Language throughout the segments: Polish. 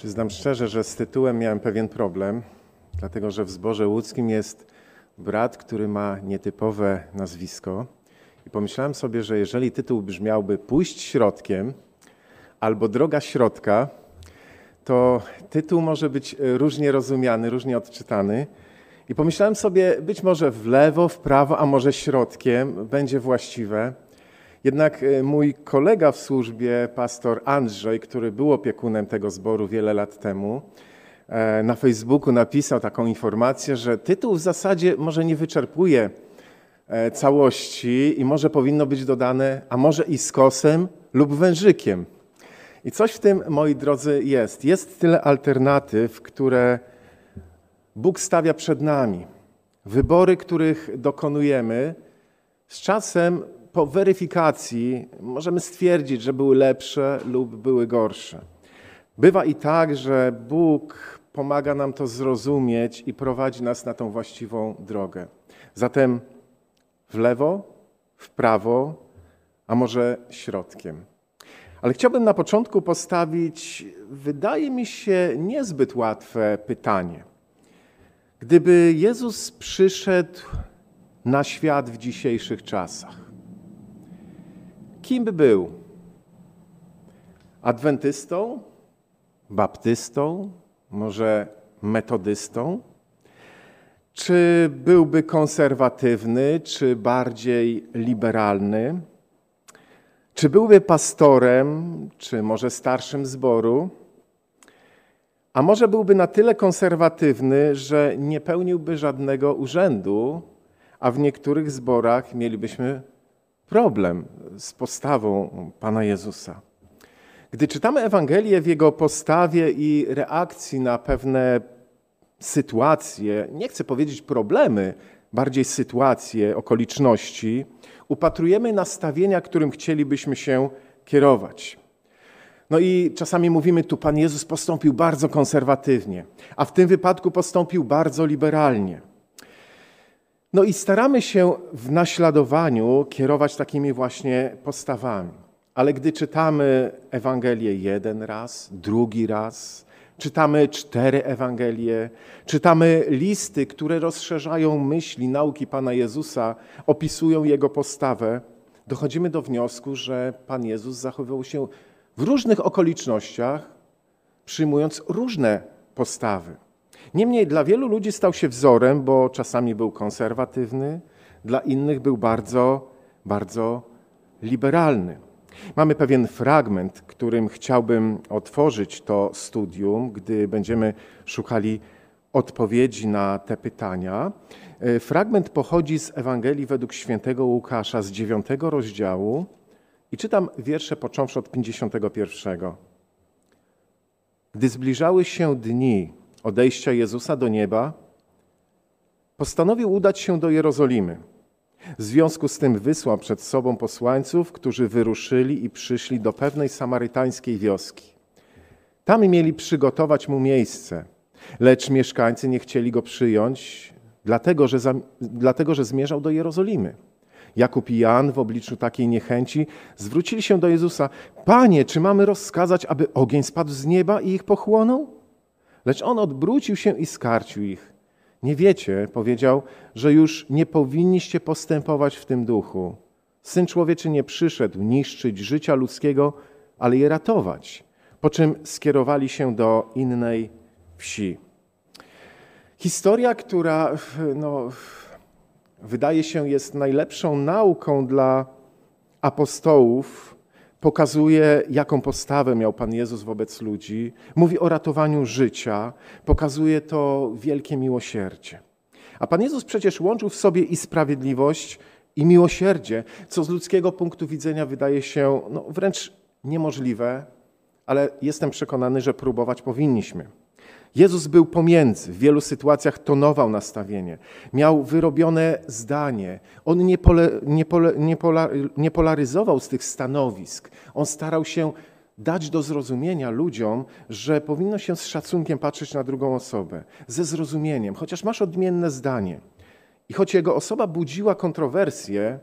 Przyznam szczerze, że z tytułem miałem pewien problem, dlatego że w zborze łódzkim jest brat, który ma nietypowe nazwisko. I pomyślałem sobie, że jeżeli tytuł brzmiałby Pójść środkiem albo Droga środka, to tytuł może być różnie rozumiany, różnie odczytany. I pomyślałem sobie, być może w lewo, w prawo, a może środkiem będzie właściwe. Jednak e, mój kolega w służbie, pastor Andrzej, który był opiekunem tego zboru wiele lat temu, e, na Facebooku napisał taką informację, że tytuł w zasadzie może nie wyczerpuje e, całości i może powinno być dodane, a może i skosem lub wężykiem. I coś w tym, moi drodzy, jest. Jest tyle alternatyw, które Bóg stawia przed nami. Wybory, których dokonujemy, z czasem po weryfikacji możemy stwierdzić, że były lepsze lub były gorsze. Bywa i tak, że Bóg pomaga nam to zrozumieć i prowadzi nas na tą właściwą drogę. Zatem w lewo, w prawo, a może środkiem. Ale chciałbym na początku postawić, wydaje mi się, niezbyt łatwe pytanie. Gdyby Jezus przyszedł na świat w dzisiejszych czasach, kim by był? Adwentystą? Baptystą? Może metodystą? Czy byłby konserwatywny, czy bardziej liberalny? Czy byłby pastorem, czy może starszym zboru? A może byłby na tyle konserwatywny, że nie pełniłby żadnego urzędu, a w niektórych zborach mielibyśmy problem z postawą Pana Jezusa. Gdy czytamy Ewangelię w jego postawie i reakcji na pewne sytuacje, nie chcę powiedzieć problemy, bardziej sytuacje, okoliczności, upatrujemy nastawienia, którym chcielibyśmy się kierować. No i czasami mówimy tu, Pan Jezus postąpił bardzo konserwatywnie, a w tym wypadku postąpił bardzo liberalnie. No i staramy się w naśladowaniu kierować takimi właśnie postawami. Ale gdy czytamy Ewangelię jeden raz, drugi raz, czytamy cztery Ewangelie, czytamy listy, które rozszerzają myśli, nauki Pana Jezusa, opisują Jego postawę, dochodzimy do wniosku, że Pan Jezus zachowywał się w różnych okolicznościach, przyjmując różne postawy. Niemniej dla wielu ludzi stał się wzorem, bo czasami był konserwatywny, dla innych był bardzo, bardzo liberalny. Mamy pewien fragment, którym chciałbym otworzyć to studium, gdy będziemy szukali odpowiedzi na te pytania. E, fragment pochodzi z Ewangelii według świętego Łukasza z dziewiątego rozdziału i czytam wiersze począwszy od 51. Gdy zbliżały się dni odejścia Jezusa do nieba, postanowił udać się do Jerozolimy. W związku z tym wysłał przed sobą posłańców, którzy wyruszyli i przyszli do pewnej samarytańskiej wioski. Tam mieli przygotować mu miejsce, lecz mieszkańcy nie chcieli go przyjąć, dlatego że, za, dlatego, że zmierzał do Jerozolimy. Jakub i Jan w obliczu takiej niechęci zwrócili się do Jezusa: Panie, czy mamy rozkazać, aby ogień spadł z nieba i ich pochłonął? Lecz on odwrócił się i skarcił ich. Nie wiecie, powiedział, że już nie powinniście postępować w tym duchu. Syn człowieczy nie przyszedł niszczyć życia ludzkiego, ale je ratować. Po czym skierowali się do innej wsi. Historia, która no, wydaje się jest najlepszą nauką dla apostołów, pokazuje, jaką postawę miał Pan Jezus wobec ludzi, mówi o ratowaniu życia, pokazuje to wielkie miłosierdzie. A Pan Jezus przecież łączył w sobie i sprawiedliwość, i miłosierdzie, co z ludzkiego punktu widzenia wydaje się no, wręcz niemożliwe, ale jestem przekonany, że próbować powinniśmy. Jezus był pomiędzy, w wielu sytuacjach tonował nastawienie, miał wyrobione zdanie. On nie, pole, nie, pole, nie, pola, nie polaryzował z tych stanowisk. On starał się dać do zrozumienia ludziom, że powinno się z szacunkiem patrzeć na drugą osobę, ze zrozumieniem, chociaż masz odmienne zdanie. I choć jego osoba budziła kontrowersje,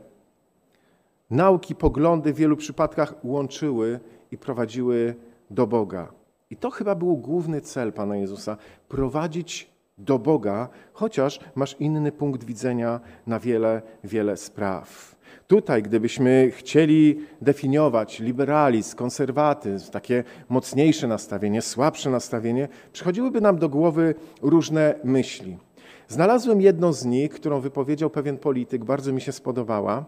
nauki, poglądy w wielu przypadkach łączyły i prowadziły do Boga. I to chyba był główny cel Pana Jezusa prowadzić do Boga, chociaż masz inny punkt widzenia na wiele, wiele spraw. Tutaj, gdybyśmy chcieli definiować liberalizm, konserwatyzm, takie mocniejsze nastawienie, słabsze nastawienie, przychodziłyby nam do głowy różne myśli. Znalazłem jedną z nich, którą wypowiedział pewien polityk, bardzo mi się spodobała,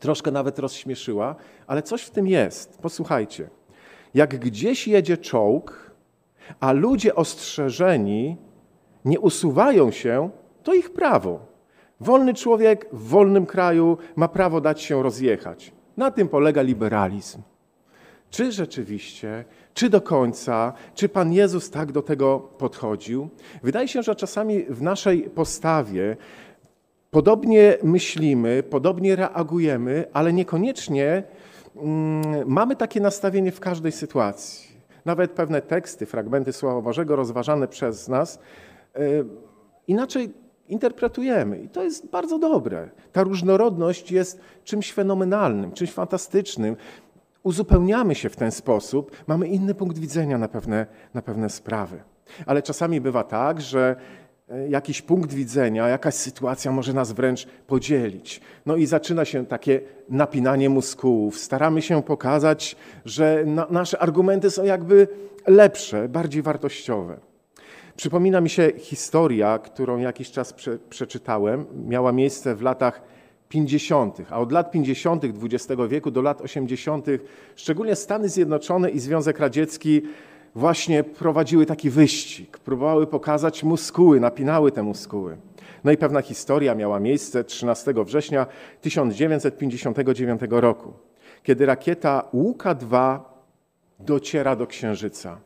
troszkę nawet rozśmieszyła, ale coś w tym jest. Posłuchajcie. Jak gdzieś jedzie czołg, a ludzie ostrzeżeni nie usuwają się, to ich prawo. Wolny człowiek w wolnym kraju ma prawo dać się rozjechać. Na tym polega liberalizm. Czy rzeczywiście, czy do końca, czy Pan Jezus tak do tego podchodził? Wydaje się, że czasami w naszej postawie podobnie myślimy, podobnie reagujemy, ale niekoniecznie mamy takie nastawienie w każdej sytuacji. Nawet pewne teksty, fragmenty Słowa Bożego rozważane przez nas y, inaczej interpretujemy. I to jest bardzo dobre. Ta różnorodność jest czymś fenomenalnym, czymś fantastycznym. Uzupełniamy się w ten sposób, mamy inny punkt widzenia na pewne, na pewne sprawy. Ale czasami bywa tak, że e, jakiś punkt widzenia, jakaś sytuacja może nas wręcz podzielić. No i zaczyna się takie napinanie muskułów. Staramy się pokazać, że na, nasze argumenty są jakby lepsze, bardziej wartościowe. Przypomina mi się historia, którą jakiś czas prze, przeczytałem. Miała miejsce w latach 50., a od lat 50. XX wieku do lat 80., szczególnie Stany Zjednoczone i Związek Radziecki właśnie prowadziły taki wyścig. Próbowały pokazać muskuły, napinały te muskuły. No i pewna historia miała miejsce 13 września 1959 roku, kiedy rakieta Łuka-2 dociera do Księżyca.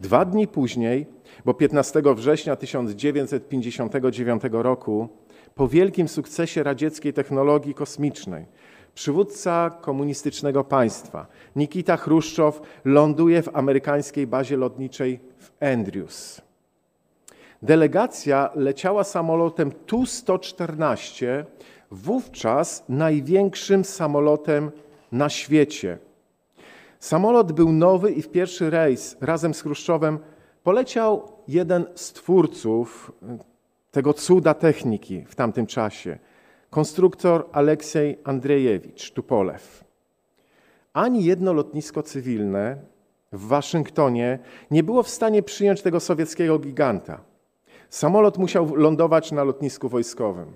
Dwa dni później, bo 15 września 1959 roku, po wielkim sukcesie radzieckiej technologii kosmicznej, przywódca komunistycznego państwa Nikita Chruszczow ląduje w amerykańskiej bazie lotniczej w Andrews. Delegacja leciała samolotem Tu-114, wówczas największym samolotem na świecie. Samolot był nowy i w pierwszy rejs razem z Chruszczowem poleciał jeden z twórców tego cuda techniki w tamtym czasie, konstruktor Aleksiej Andrzejewicz Tupolew. Ani jedno lotnisko cywilne w Waszyngtonie nie było w stanie przyjąć tego sowieckiego giganta. Samolot musiał lądować na lotnisku wojskowym.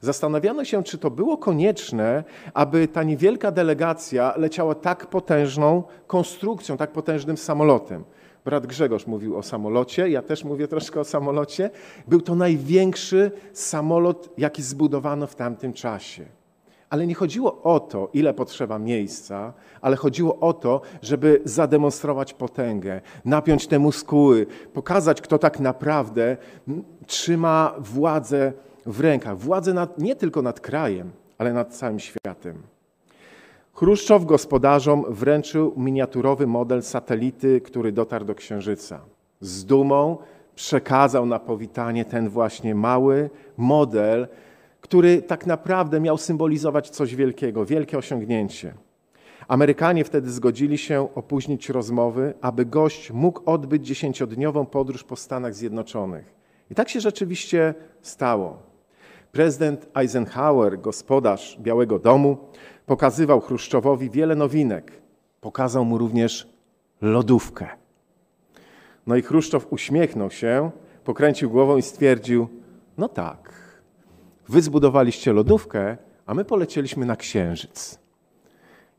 Zastanawiano się, czy to było konieczne, aby ta niewielka delegacja leciała tak potężną konstrukcją, tak potężnym samolotem. Brat Grzegorz mówił o samolocie, ja też mówię troszkę o samolocie. Był to największy samolot, jaki zbudowano w tamtym czasie. Ale nie chodziło o to, ile potrzeba miejsca, ale chodziło o to, żeby zademonstrować potęgę, napiąć te muskuły, pokazać, kto tak naprawdę trzyma władzę w rękach. Władzę nad, nie tylko nad krajem, ale nad całym światem. Chruszczow gospodarzom wręczył miniaturowy model satelity, który dotarł do Księżyca. Z dumą przekazał na powitanie ten właśnie mały model, który tak naprawdę miał symbolizować coś wielkiego, wielkie osiągnięcie. Amerykanie wtedy zgodzili się opóźnić rozmowy, aby gość mógł odbyć dziesięciodniową podróż po Stanach Zjednoczonych. I tak się rzeczywiście stało. Prezydent Eisenhower, gospodarz Białego Domu, pokazywał Chruszczowowi wiele nowinek. Pokazał mu również lodówkę. No i Chruszczow uśmiechnął się, pokręcił głową i stwierdził: No tak, wy zbudowaliście lodówkę, a my polecieliśmy na księżyc.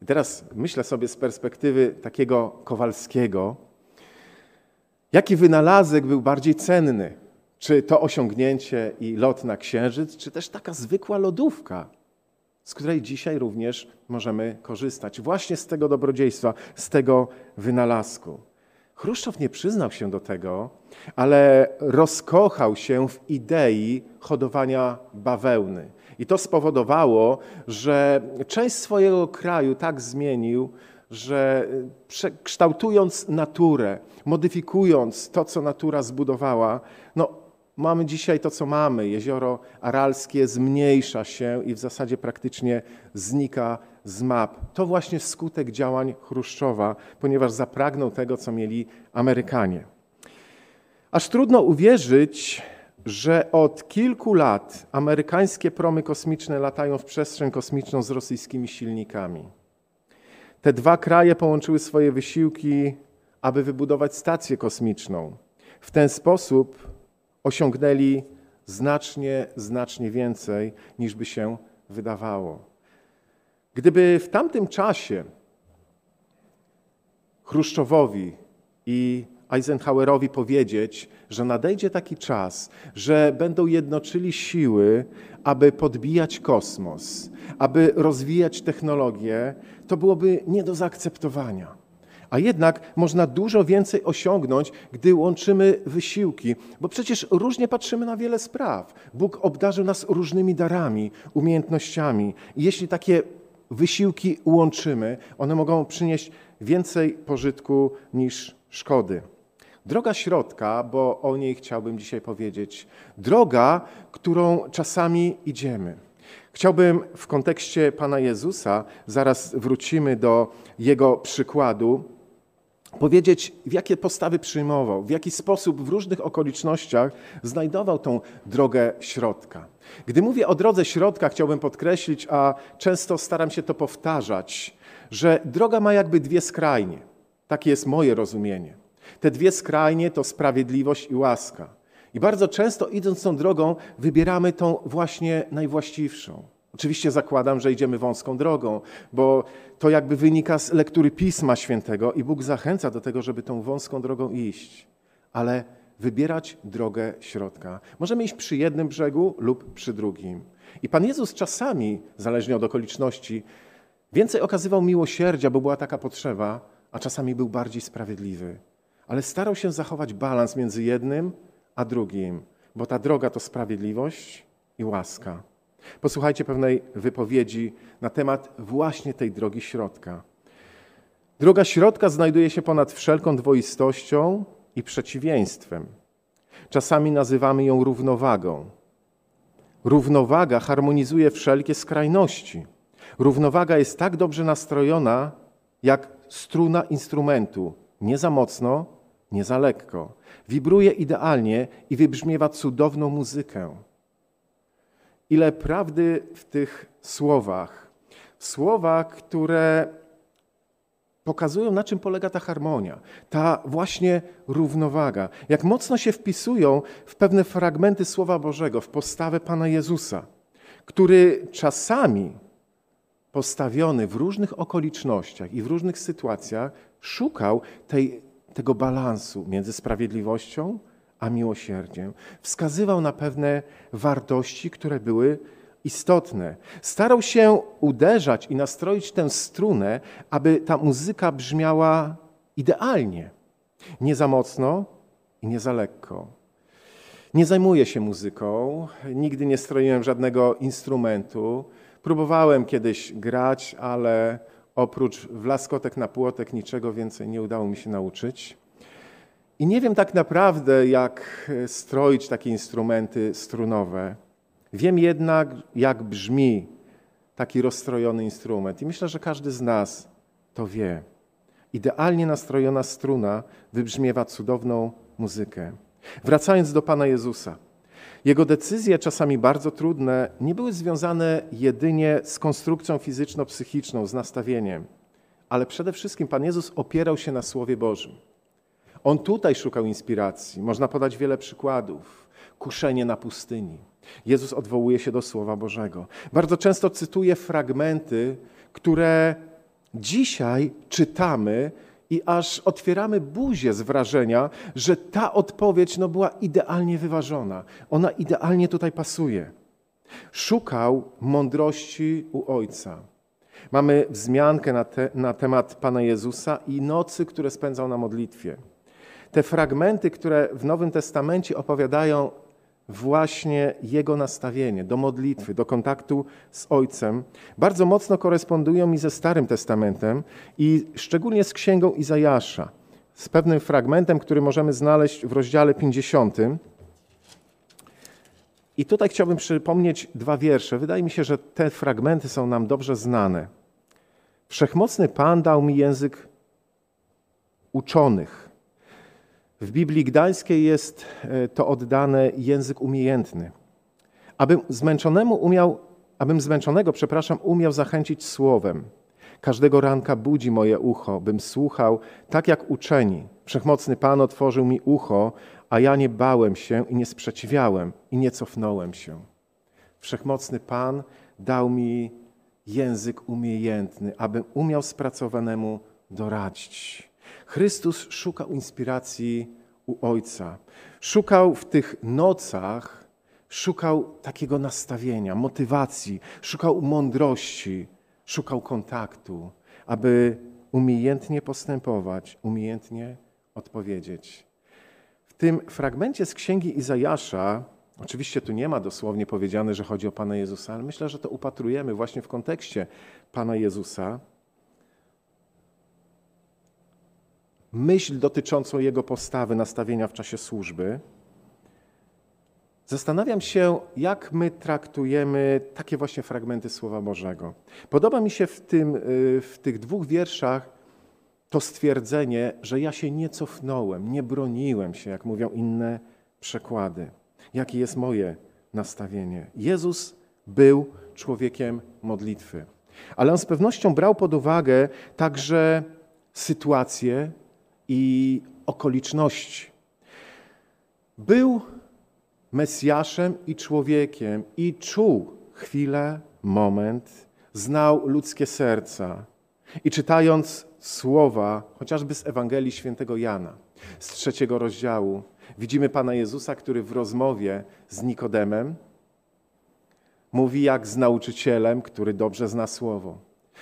I teraz myślę sobie z perspektywy takiego Kowalskiego, jaki wynalazek był bardziej cenny? Czy to osiągnięcie i lot na księżyc, czy też taka zwykła lodówka, z której dzisiaj również możemy korzystać. Właśnie z tego dobrodziejstwa, z tego wynalazku. Chruszczow nie przyznał się do tego, ale rozkochał się w idei hodowania bawełny. I to spowodowało, że część swojego kraju tak zmienił, że kształtując naturę, modyfikując to, co natura zbudowała, no, mamy dzisiaj to, co mamy. Jezioro Aralskie zmniejsza się i w zasadzie praktycznie znika z map. To właśnie skutek działań Chruszczowa, ponieważ zapragnął tego, co mieli Amerykanie. Aż trudno uwierzyć, że od kilku lat amerykańskie promy kosmiczne latają w przestrzeń kosmiczną z rosyjskimi silnikami. Te dwa kraje połączyły swoje wysiłki, aby wybudować stację kosmiczną. W ten sposób osiągnęli znacznie, znacznie więcej, niż by się wydawało. Gdyby w tamtym czasie Chruszczowowi i Eisenhowerowi powiedzieć, że nadejdzie taki czas, że będą jednoczyli siły, aby podbijać kosmos, aby rozwijać technologię, to byłoby nie do zaakceptowania. A jednak można dużo więcej osiągnąć, gdy łączymy wysiłki, bo przecież różnie patrzymy na wiele spraw. Bóg obdarzył nas różnymi darami, umiejętnościami. I jeśli takie wysiłki łączymy, one mogą przynieść więcej pożytku niż szkody. Droga środka, bo o niej chciałbym dzisiaj powiedzieć. Droga, którą czasami idziemy. Chciałbym w kontekście Pana Jezusa, zaraz wrócimy do Jego przykładu, powiedzieć, w jakie postawy przyjmował, w jaki sposób w różnych okolicznościach znajdował tą drogę środka. Gdy mówię o drodze środka, chciałbym podkreślić, a często staram się to powtarzać, że droga ma jakby dwie skrajnie. Takie jest moje rozumienie. Te dwie skrajnie to sprawiedliwość i łaska. I bardzo często idąc tą drogą, wybieramy tą właśnie najwłaściwszą. Oczywiście zakładam, że idziemy wąską drogą, bo to jakby wynika z lektury Pisma Świętego i Bóg zachęca do tego, żeby tą wąską drogą iść, ale wybierać drogę środka. Możemy iść przy jednym brzegu lub przy drugim. I Pan Jezus czasami, zależnie od okoliczności, więcej okazywał miłosierdzia, bo była taka potrzeba, a czasami był bardziej sprawiedliwy. Ale starał się zachować balans między jednym a drugim, bo ta droga to sprawiedliwość i łaska. Posłuchajcie pewnej wypowiedzi na temat właśnie tej drogi środka. Droga środka znajduje się ponad wszelką dwoistością i przeciwieństwem. Czasami nazywamy ją równowagą. Równowaga harmonizuje wszelkie skrajności. Równowaga jest tak dobrze nastrojona, jak struna instrumentu, nie za mocno, nie za lekko. Wibruje idealnie i wybrzmiewa cudowną muzykę. Ile prawdy w tych słowach. Słowa, które pokazują, na czym polega ta harmonia, ta właśnie równowaga. Jak mocno się wpisują w pewne fragmenty Słowa Bożego, w postawę Pana Jezusa, który czasami postawiony w różnych okolicznościach i w różnych sytuacjach szukał tej, tego balansu między sprawiedliwością a miłosierdziem. Wskazywał na pewne wartości, które były istotne. Starał się uderzać i nastroić tę strunę, aby ta muzyka brzmiała idealnie. Nie za mocno i nie za lekko. Nie zajmuję się muzyką, nigdy nie stroiłem żadnego instrumentu. Próbowałem kiedyś grać, ale oprócz wlaskotek na płotek niczego więcej nie udało mi się nauczyć. I nie wiem tak naprawdę, jak stroić takie instrumenty strunowe. Wiem jednak, jak brzmi taki rozstrojony instrument. I myślę, że każdy z nas to wie. Idealnie nastrojona struna wybrzmiewa cudowną muzykę. Wracając do Pana Jezusa. Jego decyzje, czasami bardzo trudne, nie były związane jedynie z konstrukcją fizyczno-psychiczną, z nastawieniem, ale przede wszystkim Pan Jezus opierał się na Słowie Bożym. On tutaj szukał inspiracji. Można podać wiele przykładów. Kuszenie na pustyni. Jezus odwołuje się do Słowa Bożego. Bardzo często cytuje fragmenty, które dzisiaj czytamy i aż otwieramy buzię z wrażenia, że ta odpowiedź no, była idealnie wyważona. Ona idealnie tutaj pasuje. Szukał mądrości u Ojca. Mamy wzmiankę na, te, na temat Pana Jezusa i nocy, które spędzał na modlitwie te fragmenty, które w Nowym Testamencie opowiadają właśnie jego nastawienie do modlitwy, do kontaktu z Ojcem, bardzo mocno korespondują mi ze Starym Testamentem i szczególnie z Księgą Izajasza, z pewnym fragmentem, który możemy znaleźć w rozdziale 50. I tutaj chciałbym przypomnieć dwa wiersze. Wydaje mi się, że te fragmenty są nam dobrze znane. Wszechmocny Pan dał mi język uczonych. W Biblii Gdańskiej jest e, to oddane język umiejętny. Abym zmęczonemu umiał, abym zmęczonego, przepraszam, umiał zachęcić słowem. Każdego ranka budzi moje ucho, bym słuchał tak jak uczeni. Wszechmocny Pan otworzył mi ucho, a ja nie bałem się i nie sprzeciwiałem i nie cofnąłem się. Wszechmocny Pan dał mi język umiejętny, abym umiał spracowanemu doradzić. Chrystus szukał inspiracji u Ojca. Szukał w tych nocach, szukał takiego nastawienia, motywacji, szukał mądrości, szukał kontaktu, aby umiejętnie postępować, umiejętnie odpowiedzieć. W tym fragmencie z księgi Izajasza, oczywiście tu nie ma dosłownie powiedziane, że chodzi o Pana Jezusa, ale myślę, że to upatrujemy właśnie w kontekście Pana Jezusa. Myśl dotyczącą Jego postawy, nastawienia w czasie służby. Zastanawiam się, jak my traktujemy takie właśnie fragmenty Słowa Bożego. Podoba mi się w, tym, y, w tych dwóch wierszach to stwierdzenie, że ja się nie cofnąłem, nie broniłem się, jak mówią inne przekłady. Jakie jest moje nastawienie? Jezus był człowiekiem modlitwy, ale on z pewnością brał pod uwagę także sytuacje i okoliczności. Był Mesjaszem i człowiekiem i czuł chwilę, moment, znał ludzkie serca. I czytając słowa, chociażby z Ewangelii Świętego Jana, z trzeciego rozdziału, widzimy Pana Jezusa, który w rozmowie z Nikodemem mówi jak z nauczycielem, który dobrze zna słowo.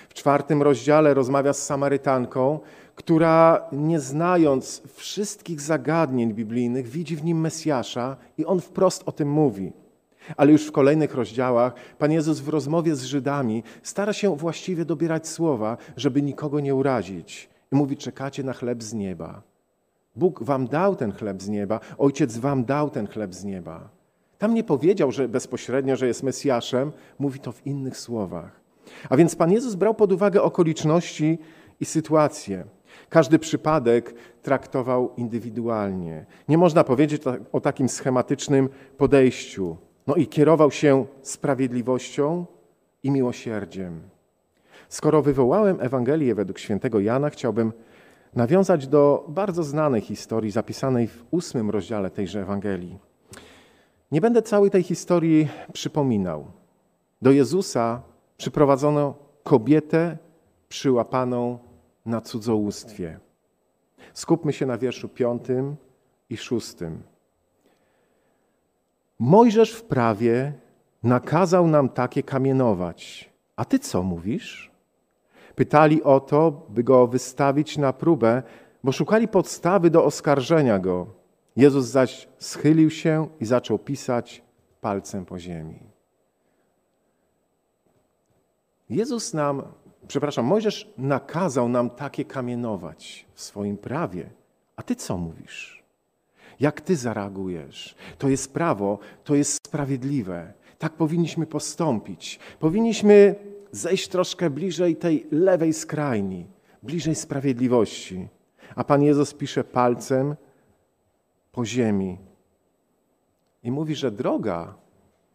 W czwartym rozdziale rozmawia z Samarytanką, która nie znając wszystkich zagadnień biblijnych, widzi w nim Mesjasza i on wprost o tym mówi. Ale już w kolejnych rozdziałach Pan Jezus w rozmowie z Żydami stara się właściwie dobierać słowa, żeby nikogo nie urazić. I mówi: Czekacie na chleb z nieba. Bóg wam dał ten chleb z nieba, Ojciec wam dał ten chleb z nieba. Tam nie powiedział, że bezpośrednio, że jest Mesjaszem, mówi to w innych słowach. A więc Pan Jezus brał pod uwagę okoliczności i sytuacje. Każdy przypadek traktował indywidualnie. Nie można powiedzieć o takim schematycznym podejściu. No i kierował się sprawiedliwością i miłosierdziem. Skoro wywołałem Ewangelię według świętego Jana, chciałbym nawiązać do bardzo znanej historii zapisanej w ósmym rozdziale tejże Ewangelii. Nie będę całej tej historii przypominał. Do Jezusa przyprowadzono kobietę przyłapaną na cudzołóstwie. Skupmy się na wierszu piątym i szóstym. Mojżesz w prawie nakazał nam takie kamienować. A ty co mówisz? Pytali o to, by go wystawić na próbę, bo szukali podstawy do oskarżenia go. Jezus zaś schylił się i zaczął pisać palcem po ziemi. Jezus nam, przepraszam, Mojżesz nakazał nam takie kamienować w swoim prawie. A ty co mówisz? Jak ty zareagujesz? To jest prawo, to jest sprawiedliwe. Tak powinniśmy postąpić. Powinniśmy zejść troszkę bliżej tej lewej skrajni, bliżej sprawiedliwości. A Pan Jezus pisze palcem po ziemi i mówi, że droga,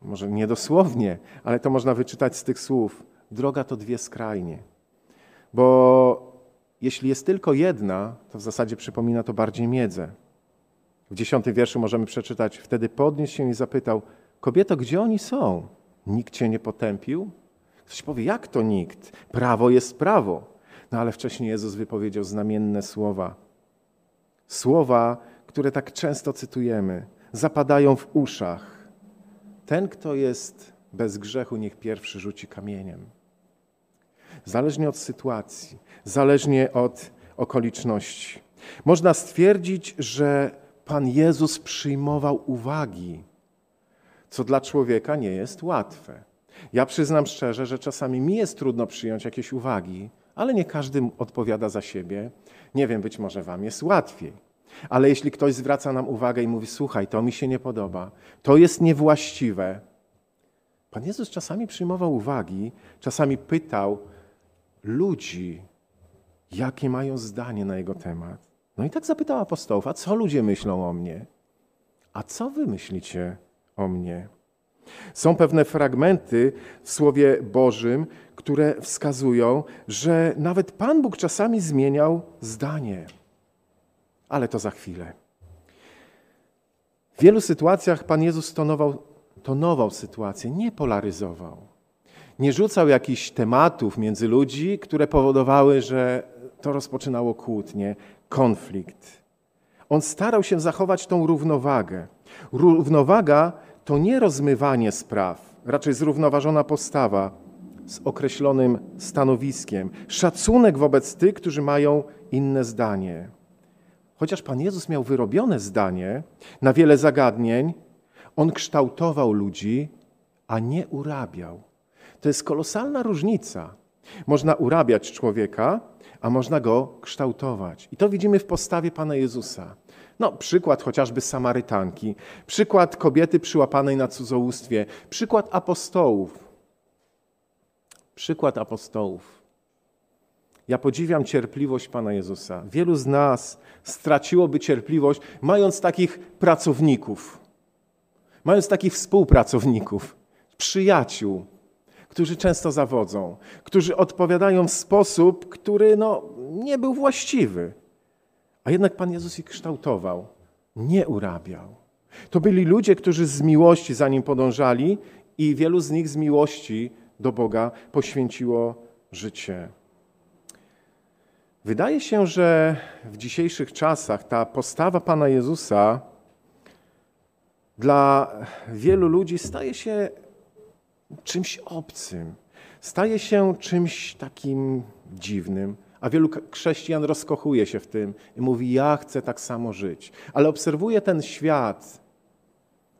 może nie dosłownie, ale to można wyczytać z tych słów, droga to dwie skrajnie. Bo jeśli jest tylko jedna, to w zasadzie przypomina to bardziej miedzę. W dziesiątym wierszu możemy przeczytać: Wtedy podniósł się i zapytał: Kobieto, gdzie oni są? Nikt cię nie potępił? Ktoś powie: Jak to nikt? Prawo jest prawo. No ale wcześniej Jezus wypowiedział znamienne słowa. Słowa, które tak często cytujemy, zapadają w uszach. Ten, kto jest bez grzechu, niech pierwszy rzuci kamieniem. Zależnie od sytuacji, zależnie od okoliczności. Można stwierdzić, że Pan Jezus przyjmował uwagi, co dla człowieka nie jest łatwe. Ja przyznam szczerze, że czasami mi jest trudno przyjąć jakieś uwagi, ale nie każdy odpowiada za siebie. Nie wiem, być może Wam jest łatwiej. Ale jeśli ktoś zwraca nam uwagę i mówi: Słuchaj, to mi się nie podoba, to jest niewłaściwe. Pan Jezus czasami przyjmował uwagi, czasami pytał ludzi, jakie mają zdanie na jego temat. No i tak zapytał apostołów: A co ludzie myślą o mnie? A co wy myślicie o mnie? Są pewne fragmenty w Słowie Bożym, które wskazują, że nawet Pan Bóg czasami zmieniał zdanie. Ale to za chwilę. W wielu sytuacjach Pan Jezus tonował, tonował sytuację, nie polaryzował. Nie rzucał jakichś tematów między ludzi, które powodowały, że to rozpoczynało kłótnie, konflikt. On starał się zachować tą równowagę. Równowaga to nie rozmywanie spraw, raczej zrównoważona postawa z określonym stanowiskiem, szacunek wobec tych, którzy mają inne zdanie. Chociaż Pan Jezus miał wyrobione zdanie na wiele zagadnień, on kształtował ludzi, a nie urabiał. To jest kolosalna różnica. Można urabiać człowieka, a można go kształtować. I to widzimy w postawie Pana Jezusa. No, przykład chociażby Samarytanki, przykład kobiety przyłapanej na cudzołóstwie, przykład apostołów. Przykład apostołów. Ja podziwiam cierpliwość Pana Jezusa. Wielu z nas straciłoby cierpliwość, mając takich pracowników, mając takich współpracowników, przyjaciół, którzy często zawodzą, którzy odpowiadają w sposób, który no, nie był właściwy. A jednak Pan Jezus ich kształtował, nie urabiał. To byli ludzie, którzy z miłości za nim podążali i wielu z nich z miłości do Boga poświęciło życie. Wydaje się, że w dzisiejszych czasach ta postawa Pana Jezusa dla wielu ludzi staje się czymś obcym, staje się czymś takim dziwnym. A wielu chrześcijan rozkochuje się w tym i mówi: Ja chcę tak samo żyć. Ale obserwuję ten świat,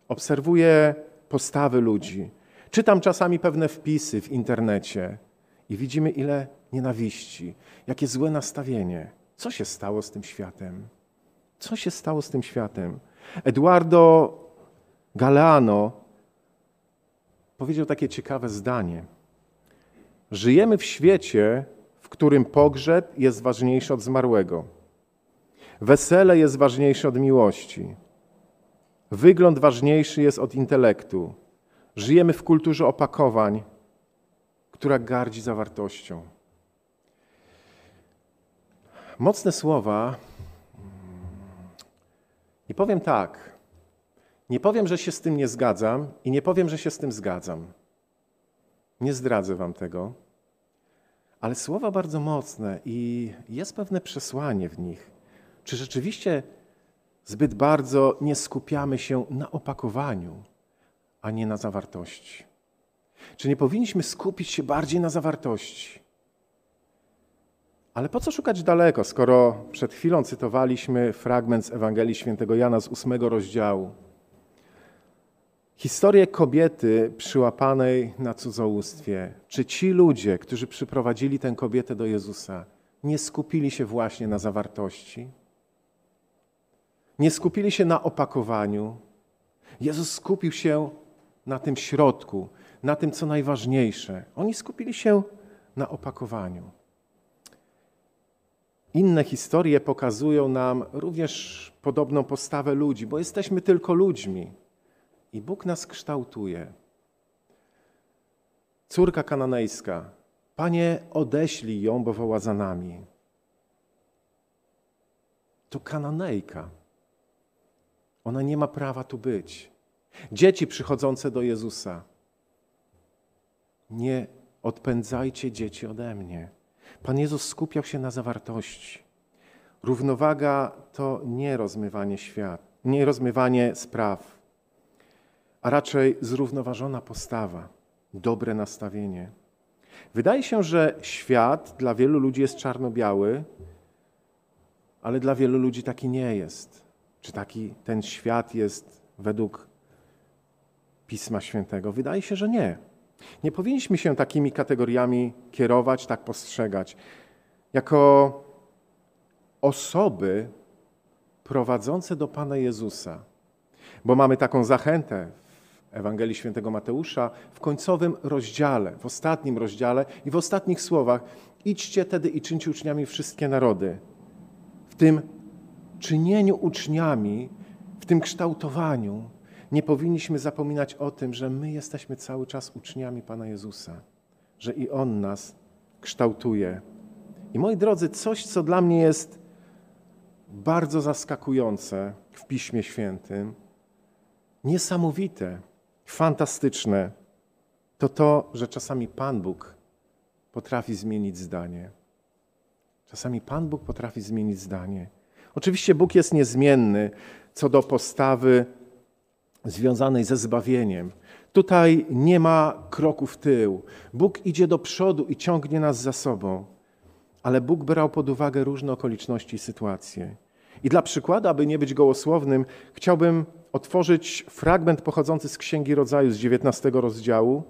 obserwuję postawy ludzi. Czytam czasami pewne wpisy w internecie i widzimy, ile nienawiści, jakie złe nastawienie. Co się stało z tym światem? Co się stało z tym światem? Eduardo Galeano powiedział takie ciekawe zdanie. Żyjemy w świecie, w którym pogrzeb jest ważniejszy od zmarłego. Wesele jest ważniejsze od miłości. Wygląd ważniejszy jest od intelektu. Żyjemy w kulturze opakowań, która gardzi zawartością. Mocne słowa. I powiem tak. Nie powiem, że się z tym nie zgadzam, i nie powiem, że się z tym zgadzam. Nie zdradzę wam tego. Ale słowa bardzo mocne i jest pewne przesłanie w nich. Czy rzeczywiście zbyt bardzo nie skupiamy się na opakowaniu, a nie na zawartości? Czy nie powinniśmy skupić się bardziej na zawartości? Ale po co szukać daleko, skoro przed chwilą cytowaliśmy fragment z Ewangelii Świętego Jana z ósmego rozdziału? Historię kobiety przyłapanej na cudzołóstwie. Czy ci ludzie, którzy przyprowadzili tę kobietę do Jezusa, nie skupili się właśnie na zawartości? Nie skupili się na opakowaniu? Jezus skupił się na tym środku, na tym, co najważniejsze. Oni skupili się na opakowaniu. Inne historie pokazują nam również podobną postawę ludzi, bo jesteśmy tylko ludźmi. I Bóg nas kształtuje. Córka kananejska, Panie, odeślij ją, bo woła za nami. To kananejka. Ona nie ma prawa tu być. Dzieci przychodzące do Jezusa. Nie odpędzajcie dzieci ode mnie. Pan Jezus skupiał się na zawartości. Równowaga to nie rozmywanie świat, nie rozmywanie spraw a raczej zrównoważona postawa, dobre nastawienie. Wydaje się, że świat dla wielu ludzi jest czarno-biały, ale dla wielu ludzi taki nie jest. Czy taki ten świat jest według Pisma Świętego? Wydaje się, że nie. Nie powinniśmy się takimi kategoriami kierować, tak postrzegać. Jako osoby prowadzące do Pana Jezusa. Bo mamy taką zachętę Ewangelii Świętego Mateusza w końcowym rozdziale, w ostatnim rozdziale i w ostatnich słowach: Idźcie tedy i czyńcie uczniami wszystkie narody. W tym czynieniu uczniami, w tym kształtowaniu, nie powinniśmy zapominać o tym, że my jesteśmy cały czas uczniami Pana Jezusa, że i On nas kształtuje. I moi drodzy, coś, co dla mnie jest bardzo zaskakujące w Piśmie Świętym, niesamowite, fantastyczne, to to, że czasami Pan Bóg potrafi zmienić zdanie. Czasami Pan Bóg potrafi zmienić zdanie. Oczywiście Bóg jest niezmienny co do postawy związanej ze zbawieniem. Tutaj nie ma kroku w tył. Bóg idzie do przodu i ciągnie nas za sobą. Ale Bóg brał pod uwagę różne okoliczności i sytuacje. I dla przykładu, aby nie być gołosłownym, chciałbym otworzyć fragment pochodzący z Księgi Rodzaju z 19 rozdziału.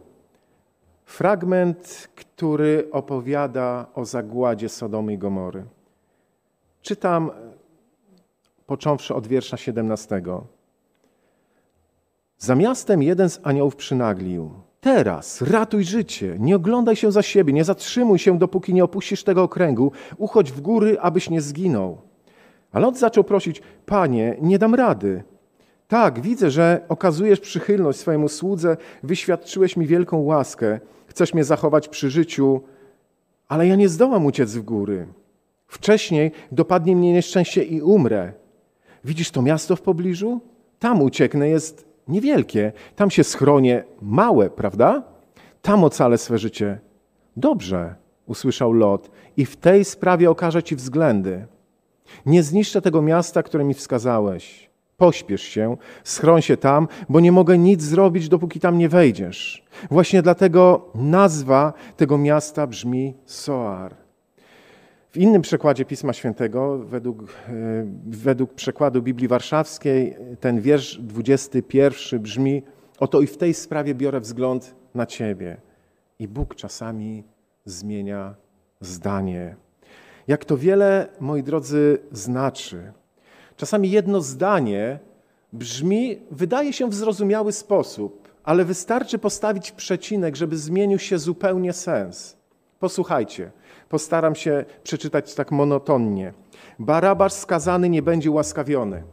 Fragment, który opowiada o zagładzie Sodomy i Gomory. Czytam począwszy od wiersza 17. Za miastem jeden z aniołów przynaglił. Teraz ratuj życie, nie oglądaj się za siebie, nie zatrzymuj się, dopóki nie opuścisz tego okręgu, uchodź w góry, abyś nie zginął. Ale on zaczął prosić, panie, nie dam rady. Tak, widzę, że okazujesz przychylność swojemu słudze, wyświadczyłeś mi wielką łaskę, chcesz mnie zachować przy życiu, ale ja nie zdołam uciec w góry. Wcześniej dopadnie mnie nieszczęście i umrę. Widzisz to miasto w pobliżu? Tam ucieknę, jest niewielkie. Tam się schronię, małe, prawda? Tam ocalę swe życie. Dobrze, usłyszał Lot, i w tej sprawie okażę ci względy. Nie zniszczę tego miasta, które mi wskazałeś. Pośpiesz się, schroń się tam, bo nie mogę nic zrobić, dopóki tam nie wejdziesz. Właśnie dlatego nazwa tego miasta brzmi Soar. W innym przekładzie Pisma Świętego, według, e, według przekładu Biblii Warszawskiej, ten wiersz 21 brzmi: Oto i w tej sprawie biorę wzgląd na Ciebie. I Bóg czasami zmienia zdanie. Jak to wiele, moi drodzy, znaczy. Czasami jedno zdanie brzmi, wydaje się w zrozumiały sposób, ale wystarczy postawić przecinek, żeby zmienił się zupełnie sens. Posłuchajcie. Postaram się przeczytać tak monotonnie. Barabasz skazany nie będzie ułaskawiony.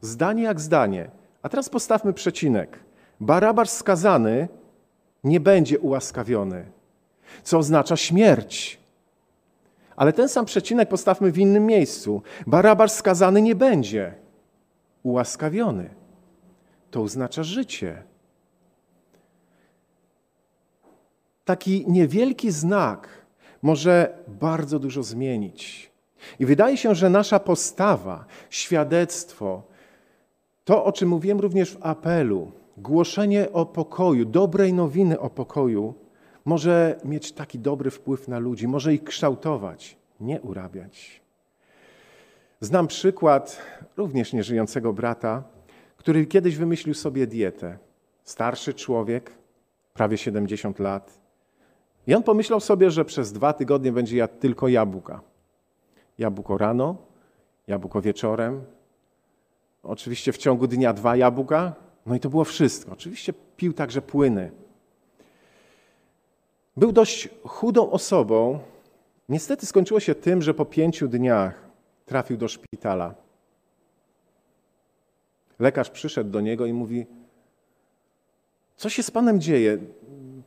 Zdanie jak zdanie. A teraz postawmy przecinek. Barabasz skazany nie będzie ułaskawiony, co oznacza śmierć. Ale ten sam przecinek postawmy w innym miejscu. Barabasz skazany nie będzie ułaskawiony. To oznacza życie. taki niewielki znak może bardzo dużo zmienić. I wydaje się, że nasza postawa, świadectwo, to o czym mówiłem również w apelu, głoszenie o pokoju, dobrej nowiny o pokoju, może mieć taki dobry wpływ na ludzi, może ich kształtować, nie urabiać. Znam przykład również nieżyjącego brata, który kiedyś wymyślił sobie dietę. Starszy człowiek, prawie 70 lat, i on pomyślał sobie, że przez dwa tygodnie będzie jadł tylko jabłka. Jabłko rano, jabłko wieczorem. Oczywiście w ciągu dnia dwa jabłka. No i to było wszystko. Oczywiście pił także płyny. Był dość chudą osobą. Niestety skończyło się tym, że po pięciu dniach trafił do szpitala. Lekarz przyszedł do niego i mówi: Co się z panem dzieje?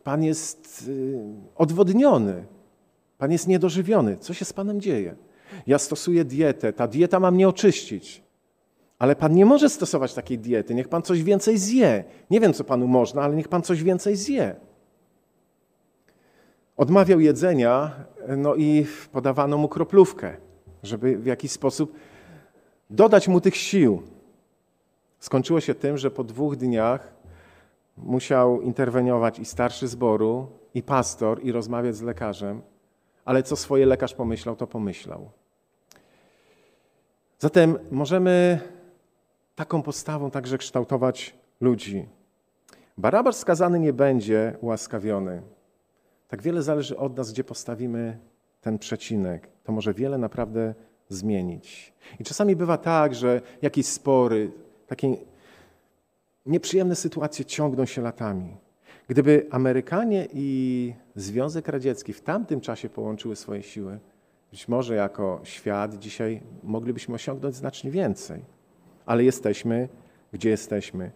Pan jest y, odwodniony, Pan jest niedożywiony. Co się z Panem dzieje? Ja stosuję dietę, ta dieta ma mnie oczyścić. Ale Pan nie może stosować takiej diety. Niech Pan coś więcej zje. Nie wiem, co Panu można, ale niech Pan coś więcej zje. Odmawiał jedzenia, no i podawano mu kroplówkę, żeby w jakiś sposób dodać mu tych sił. Skończyło się tym, że po dwóch dniach musiał interweniować i starszy zboru, i pastor, i rozmawiać z lekarzem, ale co swoje lekarz pomyślał, to pomyślał. Zatem możemy taką postawą także kształtować ludzi. Barabasz skazany nie będzie ułaskawiony. Tak wiele zależy od nas, gdzie postawimy ten przecinek. To może wiele naprawdę zmienić. I czasami bywa tak, że jakieś spory, takie nieprzyjemne sytuacje ciągną się latami. Gdyby Amerykanie i Związek Radziecki w tamtym czasie połączyły swoje siły, być może jako świat dzisiaj moglibyśmy osiągnąć znacznie więcej. Ale jesteśmy, gdzie jesteśmy.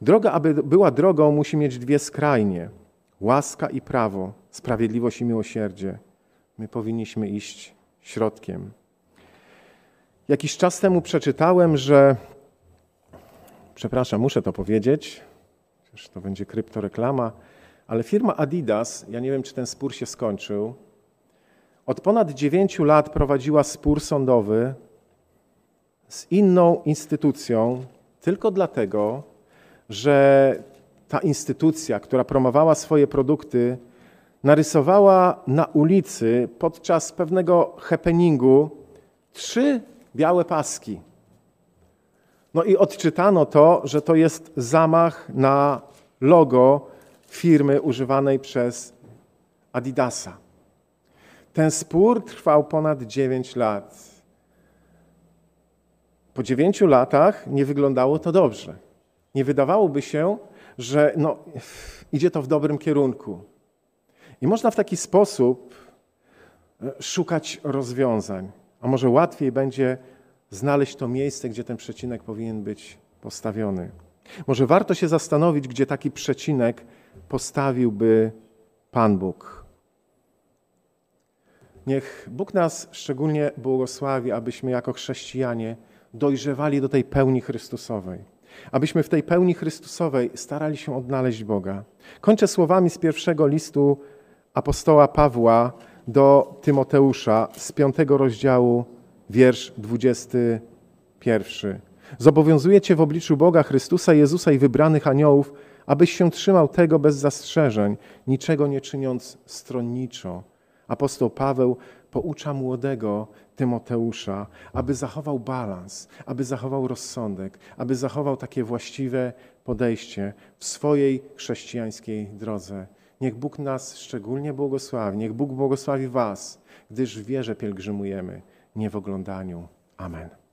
Droga, aby była drogą, musi mieć dwie skrajnie: łaska i prawo, sprawiedliwość i miłosierdzie. My powinniśmy iść środkiem. Jakiś czas temu przeczytałem, że. Przepraszam, muszę to powiedzieć, chociaż to będzie kryptoreklama, ale firma Adidas, ja nie wiem, czy ten spór się skończył, od ponad dziewięciu lat prowadziła spór sądowy z inną instytucją, tylko dlatego, że ta instytucja, która promowała swoje produkty, narysowała na ulicy podczas pewnego happeningu trzy białe paski. No i odczytano to, że to jest zamach na logo firmy używanej przez Adidasa. Ten spór trwał ponad 9 lat. Po 9 latach nie wyglądało to dobrze. Nie wydawałoby się, że no, idzie to w dobrym kierunku. I można w taki sposób e, szukać rozwiązań. A może łatwiej będzie znaleźć to miejsce, gdzie ten przecinek powinien być postawiony. Może warto się zastanowić, gdzie taki przecinek postawiłby Pan Bóg. Niech Bóg nas szczególnie błogosławi, abyśmy jako chrześcijanie dojrzewali do tej pełni Chrystusowej. Abyśmy w tej pełni Chrystusowej starali się odnaleźć Boga. Kończę słowami z pierwszego listu apostoła Pawła do Tymoteusza z piątego rozdziału, wiersz 21. Zobowiązuję Cię w obliczu Boga, Chrystusa, Jezusa i wybranych aniołów, abyś się trzymał tego bez zastrzeżeń, niczego nie czyniąc stronniczo. Apostoł Paweł poucza młodego Tymoteusza, aby zachował balans, aby zachował rozsądek, aby zachował takie właściwe podejście w swojej chrześcijańskiej drodze. Niech Bóg nas szczególnie błogosławi, niech Bóg błogosławi Was, gdyż w wierze pielgrzymujemy, nie w oglądaniu. Amen.